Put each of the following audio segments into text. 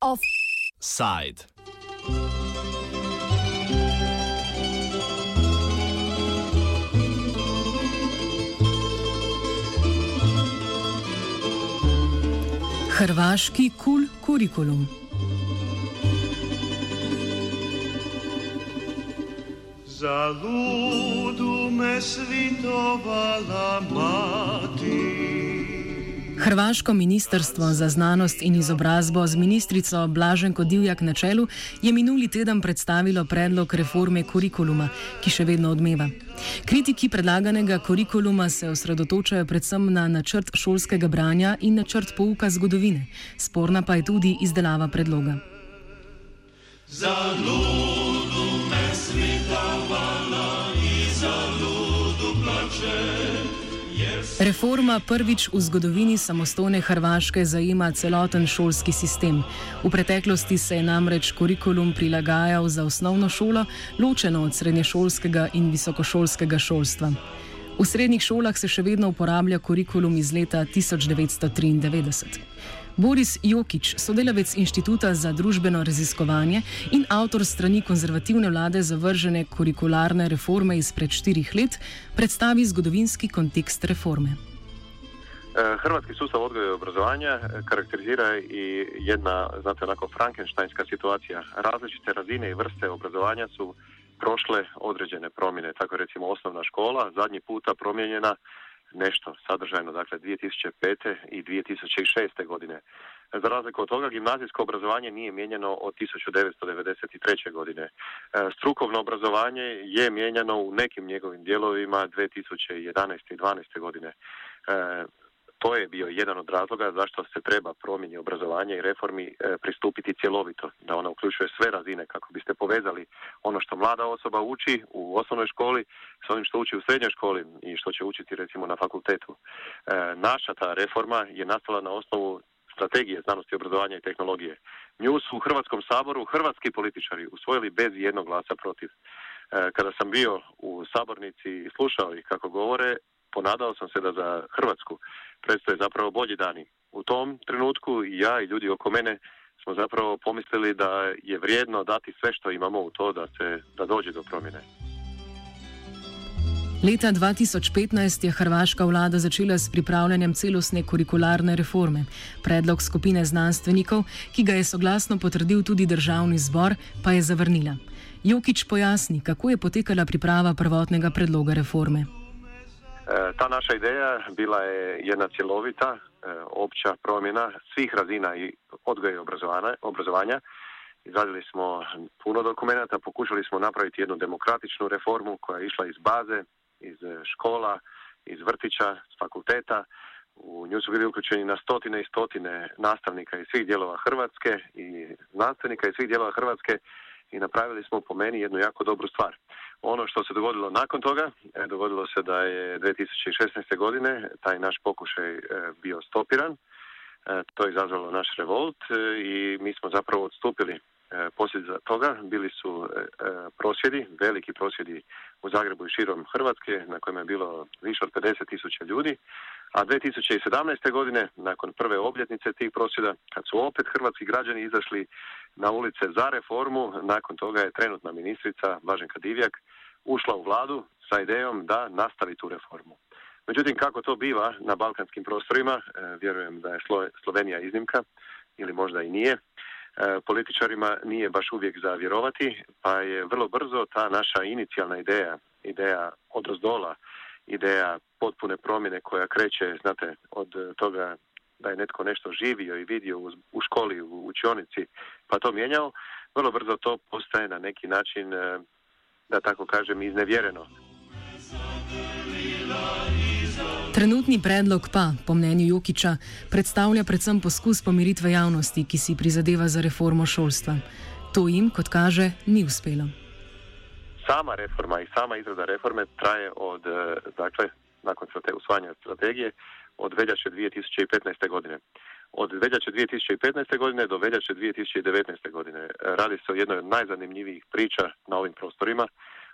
Offside. Hrvaški kul kurikulum. Za ludu me svitovala mati. Hrvaško ministrstvo za znanost in izobrazbo z ministrico Blaženko Divjak na čelu je minuli teden predstavilo predlog reforme kurikuluma, ki še vedno odmeva. Kritiki predlaganega kurikuluma se osredotočajo predvsem na načrt šolskega branja in načrt pouka zgodovine, sporna pa je tudi izdelava predloga. Za Reforma prvič v zgodovini samostojne Hrvaške zajema celoten šolski sistem. V preteklosti se je namreč kurikulum prilagajal za osnovno šolo, ločeno od srednješolskega in visokošolskega šolstva. V srednjih šolah se še vedno uporablja kurikulum iz leta 1993. Boris Jokič, sodelavec Inštituta za družbeno raziskovanje in avtor strani konzervativne vlade zavržene kurikularne reforme izpred štirih let, predstavi zgodovinski kontekst reforme. Hrvatski sustav odgoja i obrazovanja karakterizira i jedna, znate, onako frankensteinska situacija. Različite razine i vrste obrazovanja su prošle određene promjene. Tako recimo osnovna škola zadnji puta promijenjena nešto sadržajno, dakle 2005. i 2006. godine. Za razliku od toga, gimnazijsko obrazovanje nije mijenjano od 1993. godine. E, strukovno obrazovanje je mijenjano u nekim njegovim dijelovima 2011. i 2012. godine. To je bio jedan od razloga zašto se treba promjeni obrazovanja i reformi e, pristupiti cjelovito, da ona uključuje sve razine kako biste povezali ono što mlada osoba uči u osnovnoj školi s onim što uči u srednjoj školi i što će učiti recimo na fakultetu. E, naša ta reforma je nastala na osnovu strategije znanosti, obrazovanja i tehnologije. Nju su u Hrvatskom saboru hrvatski političari usvojili bez jednog glasa protiv. E, kada sam bio u sabornici i slušao ih kako govore, ponadao sam se da za Hrvatsku predstoje zapravo bolji dani. U tom trenutku i ja i ljudi oko mene smo zapravo pomislili da je vrijedno dati sve što imamo u to da se da dođe do promjene. Leta 2015 je hrvaška vlada začela s pripravljanjem celostne kurikularne reforme. Predlog skupine znanstvenikov, ki ga je soglasno potrdil tudi državni zbor, pa je zavrnila. Jokič pojasni, kako je potekala priprava prvotnega predloga reforme. E, ta naša ideja bila je jedna cjelovita, e, opća promjena svih razina i odgoja i obrazovanja. Izradili smo puno dokumenata, pokušali smo napraviti jednu demokratičnu reformu koja je išla iz baze, iz škola, iz vrtića, s fakulteta. U nju su bili uključeni na stotine i stotine nastavnika iz svih dijelova Hrvatske i znanstvenika iz svih dijelova Hrvatske i napravili smo po meni jednu jako dobru stvar. Ono što se dogodilo nakon toga, e, dogodilo se da je 2016. godine taj naš pokušaj e, bio stopiran. E, to je izazvalo naš revolt i mi smo zapravo odstupili posljedica toga. Bili su prosvjedi, veliki prosvjedi u Zagrebu i širom Hrvatske na kojima je bilo više od 50 tisuća ljudi. A 2017. godine, nakon prve obljetnice tih prosvjeda, kad su opet hrvatski građani izašli na ulice za reformu, nakon toga je trenutna ministrica Blaženka Divjak ušla u vladu sa idejom da nastavi tu reformu. Međutim, kako to biva na balkanskim prostorima, e, vjerujem da je Slovenija iznimka, ili možda i nije, e, političarima nije baš uvijek za vjerovati, pa je vrlo brzo ta naša inicijalna ideja, ideja od razdola, ideja potpune promjene koja kreće, znate, od toga da je netko nešto živio i vidio u školi, u učionici, pa to mijenjao, vrlo brzo to postaje na neki način, e, da tako kažem, iznevjereno. Trenutni predlog pa, po mnenju Jokiča, predstavlja predvsem poskus pomiritve javnosti, ki si prizadeva za reformo šolstva. To jim, kot kaže, ni uspelo. Sama reforma i sama izrada reforme traje od, e, dakle, nakon usvajanja strategije, od veljače 2015. godine. Od veljače 2015. godine do veljače 2019. godine. Radi se o jednoj od najzanimljivijih priča na ovim prostorima.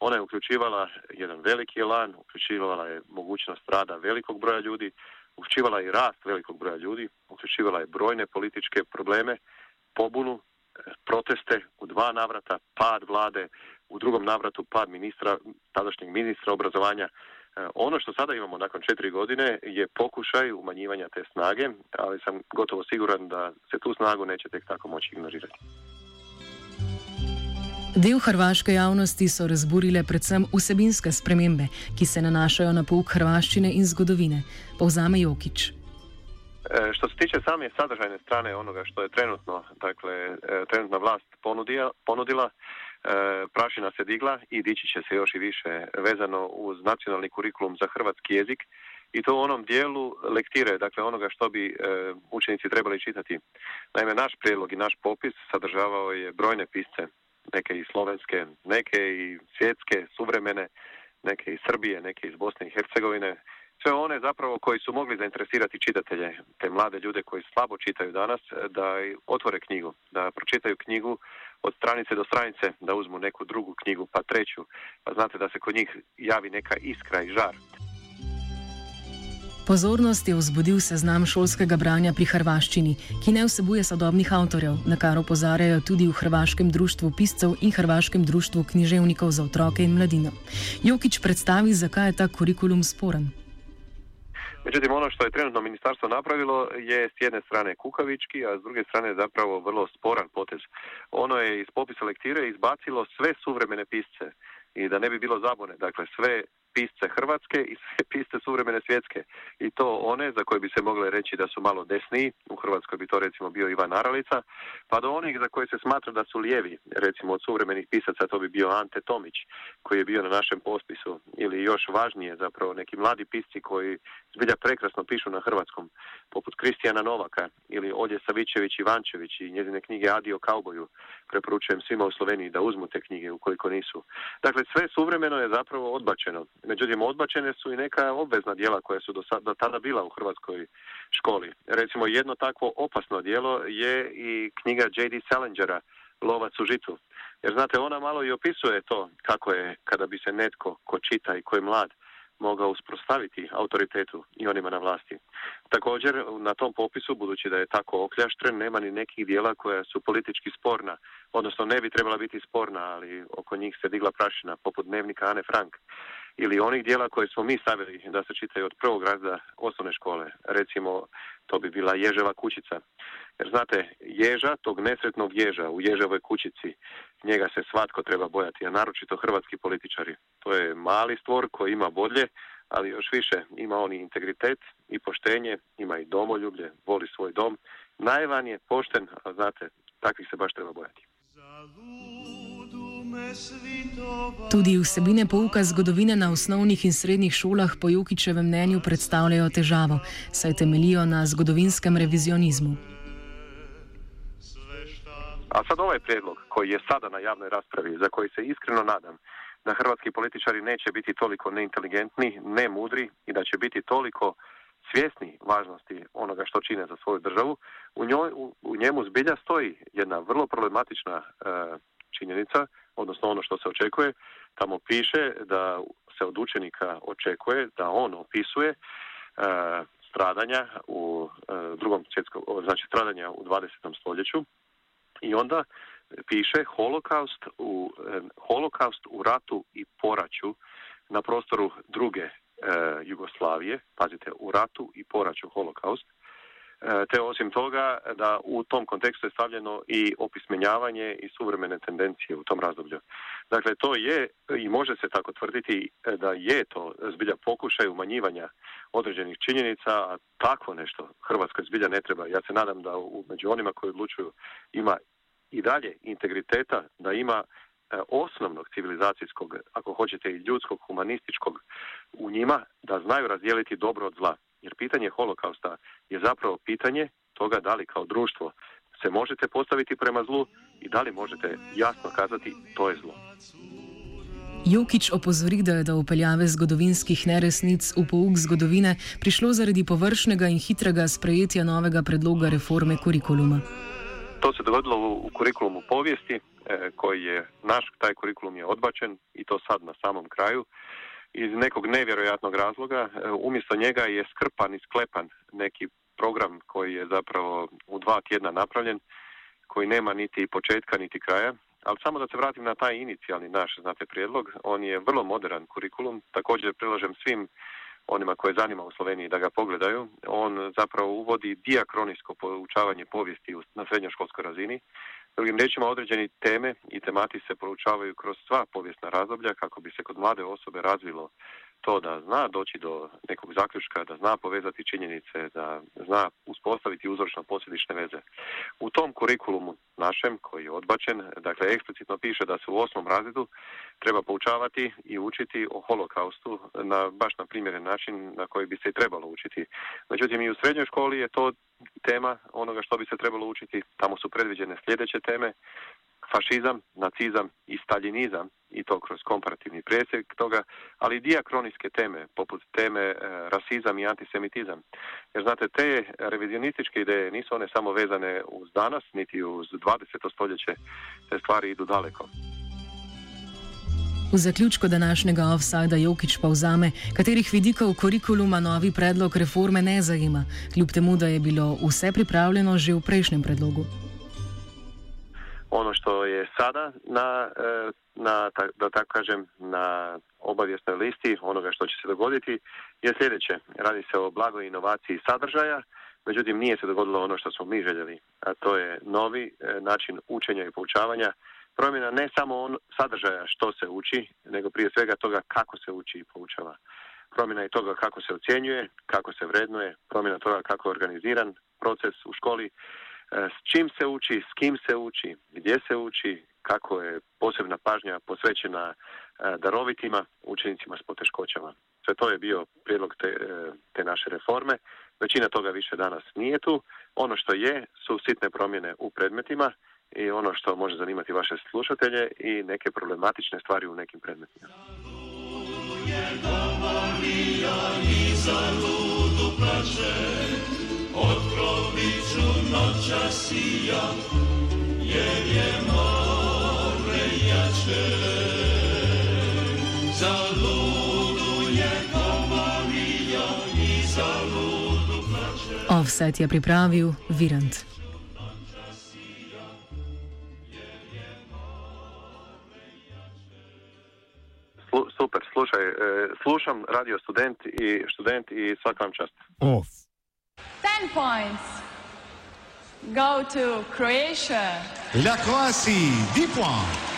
Ona je uključivala jedan veliki elan, uključivala je mogućnost rada velikog broja ljudi, uključivala je rast velikog broja ljudi, uključivala je brojne političke probleme, pobunu, proteste u dva navrata, pad vlade, u drugom navratu pad ministra, tadašnjeg ministra obrazovanja. E, ono što sada imamo nakon četiri godine je pokušaj umanjivanja te snage, ali sam gotovo siguran da se tu snagu neće tek tako moći ignorirati. Del hrvaške javnosti so razburile predvsem vsebinske spremembe, ki se nanašajo na pouk hrvaščine in zgodovine, povzame Jokič. E, što se tiče same sadržajne strane onoga što je trenutno, dakle, e, trenutna vlast ponudila, ponudila prašina se digla i dići će se još i više vezano uz nacionalni kurikulum za hrvatski jezik i to u onom dijelu lektire, dakle onoga što bi e, učenici trebali čitati. Naime, naš prijedlog i naš popis sadržavao je brojne pisce, neke i slovenske, neke i svjetske, suvremene, neke iz Srbije, neke iz Bosne i Hercegovine, sve one zapravo koji su mogli zainteresirati čitatelje, te mlade ljude koji slabo čitaju danas, da otvore knjigu, da pročitaju knjigu od stranice do stranice, da uzmu neku drugu knjigu, pa treću, pa znate da se kod njih javi neka iskra i žar. Pozornost je vzbudil seznam šolskega branja pri hrvaščini, ki ne vsebuje sodobnih avtorjev, na kar opozarjajo tudi v Hrvaškem društvu piscev in Hrvaškem društvu književnikov za otroke in mladino. Jokič predstavi, zakaj je ta kurikulum sporen. Međutim, ono što je trenutno ministarstvo napravilo je s jedne strane kukavički, a s druge strane zapravo vrlo sporan potez. Ono je iz popisa lektire izbacilo sve suvremene pisce i da ne bi bilo zabune, dakle sve pisce Hrvatske i sve pisce suvremene svjetske. I to one za koje bi se mogle reći da su malo desniji, u Hrvatskoj bi to recimo bio Ivan Naralica, pa do onih za koje se smatra da su lijevi, recimo od suvremenih pisaca to bi bio Ante Tomić, koji je bio na našem pospisu, ili još važnije zapravo neki mladi pisci koji zbilja prekrasno pišu na hrvatskom, poput Kristijana Novaka ili Olje Savićević Ivančević i njezine knjige Adio kauboju. Preporučujem svima u Sloveniji da uzmu te knjige ukoliko nisu. Dakle, sve suvremeno je zapravo odbačeno. Međutim, odbačene su i neka obvezna dijela koja su do, do tada bila u hrvatskoj školi. Recimo, jedno takvo opasno dijelo je i knjiga J.D. Salingera, Lovac u žitu. Jer znate, ona malo i opisuje to kako je kada bi se netko ko čita i ko je mlad mogao usprostaviti autoritetu i onima na vlasti. Također, na tom popisu, budući da je tako okljaštren, nema ni nekih dijela koja su politički sporna, odnosno ne bi trebala biti sporna, ali oko njih se digla prašina, poput dnevnika Ane Frank ili onih dijela koje smo mi stavili da se čitaju od prvog razda osnovne škole. Recimo, to bi bila Ježeva kućica. Jer znate, ježa, tog nesretnog ježa u Ježevoj kućici, njega se svatko treba bojati, a naročito hrvatski političari. To je mali stvor koji ima bodlje, ali još više ima on integritet i poštenje, ima i domoljublje, voli svoj dom. Najvan je pošten, a znate, takvih se baš treba bojati. Tudi vsebine pouka zgodovine na osnovnih in srednjih šolah po Jukičevem mnenju predstavljajo težavo, saj temelijo na zgodovinskem revizionizmu. A sad ovaj prijedlog koji je sada na javnoj raspravi, za koji se iskreno nadam da hrvatski političari neće biti toliko neinteligentni, ne mudri i da će biti toliko svjesni važnosti onoga što čine za svoju državu, u, njoj, u, njemu zbilja stoji jedna vrlo problematična e, činjenica, odnosno ono što se očekuje, tamo piše da se od učenika očekuje da on opisuje e, stradanja u e, drugom svjetskom, znači stradanja u 20. stoljeću. I onda piše holokaust u, e, holokaust u ratu i poraću na prostoru druge Jugoslavije, pazite, u ratu i poraću holokaust, te osim toga da u tom kontekstu je stavljeno i opismenjavanje i suvremene tendencije u tom razdoblju. Dakle, to je i može se tako tvrditi e, da je to zbilja pokušaj umanjivanja određenih činjenica, a takvo nešto Hrvatskoj zbilja ne treba. Ja se nadam da u, među onima koji odlučuju ima i dalje integriteta, da ima e, osnovnog civilizacijskog, ako hoćete i ljudskog, humanističkog u njima, da znaju razdijeliti dobro od zla. Jer pitanje holokausta je zapravo pitanje toga da li kao društvo se možete postaviti prema zlu i da li možete jasno kazati to je zlo. Jokič opozori, da je do upeljave zgodovinskih neresnic v pouk zgodovine prišlo zaradi površnega in hitrega sprejetja novega predloga reforme kurikuluma. To se dogodilo u kurikulumu povijesti koji je naš, taj kurikulum je odbačen i to sad na samom kraju iz nekog nevjerojatnog razloga. Umjesto njega je skrpan i sklepan neki program koji je zapravo u dva tjedna napravljen, koji nema niti početka niti kraja. Ali samo da se vratim na taj inicijalni naš, znate, prijedlog, on je vrlo modern kurikulum, također prilažem svim onima koje zanima u Sloveniji da ga pogledaju. On zapravo uvodi diakronijsko poučavanje povijesti na srednjoškolskoj razini. Drugim riječima, određeni teme i temati se proučavaju kroz sva povijesna razdoblja kako bi se kod mlade osobe razvilo to da zna doći do nekog zaključka, da zna povezati činjenice, da zna uspostaviti uzročno posljedične veze. U tom kurikulumu našem, koji je odbačen, dakle eksplicitno piše da se u osmom razredu treba poučavati i učiti o holokaustu na baš na primjeren način na koji bi se i trebalo učiti. Međutim, i u srednjoj školi je to tema onoga što bi se trebalo učiti. Tamo su predviđene sljedeće teme fašizam, nacizam i staljinizam i to kroz komparativni presjek toga, ali i diakronijske teme, poput teme e, rasizam i antisemitizam. Jer znate, te revizionističke ideje nisu one samo vezane uz danas, niti uz 20. stoljeće, te stvari idu daleko. V zaključku današnjega offsajda Jokič povzame, katerih vidikov kurikuluma novi predlog reforme ne zajema, kljub temu, da je bilo vse pripravljeno že v prejšnjem predlogu. Ono što je sada na, e, na da tako kažem, na obavijesnoj listi onoga što će se dogoditi je sljedeće. Radi se o blagoj inovaciji sadržaja, međutim nije se dogodilo ono što smo mi željeli, a to je novi e, način učenja i poučavanja, promjena ne samo on, sadržaja što se uči, nego prije svega toga kako se uči i poučava. Promjena i toga kako se ocjenjuje, kako se vrednuje, promjena toga kako je organiziran proces u školi, s čim se uči, s kim se uči, gdje se uči, kako je posebna pažnja posvećena e, darovitima učenicima s poteškoćama. Sve to je bio prijedlog te, e, te naše reforme. Većina toga više danas nije tu. Ono što je su sitne promjene u predmetima i ono što može zanimati vaše slušatelje i neke problematične stvari u nekim predmetima. Jer je i. Offset je pripravil Virant. Super, slušaj, e, slušam radio student i student i svakam čast. Off. 10 points go to Croatia. La Croatie, 10 points.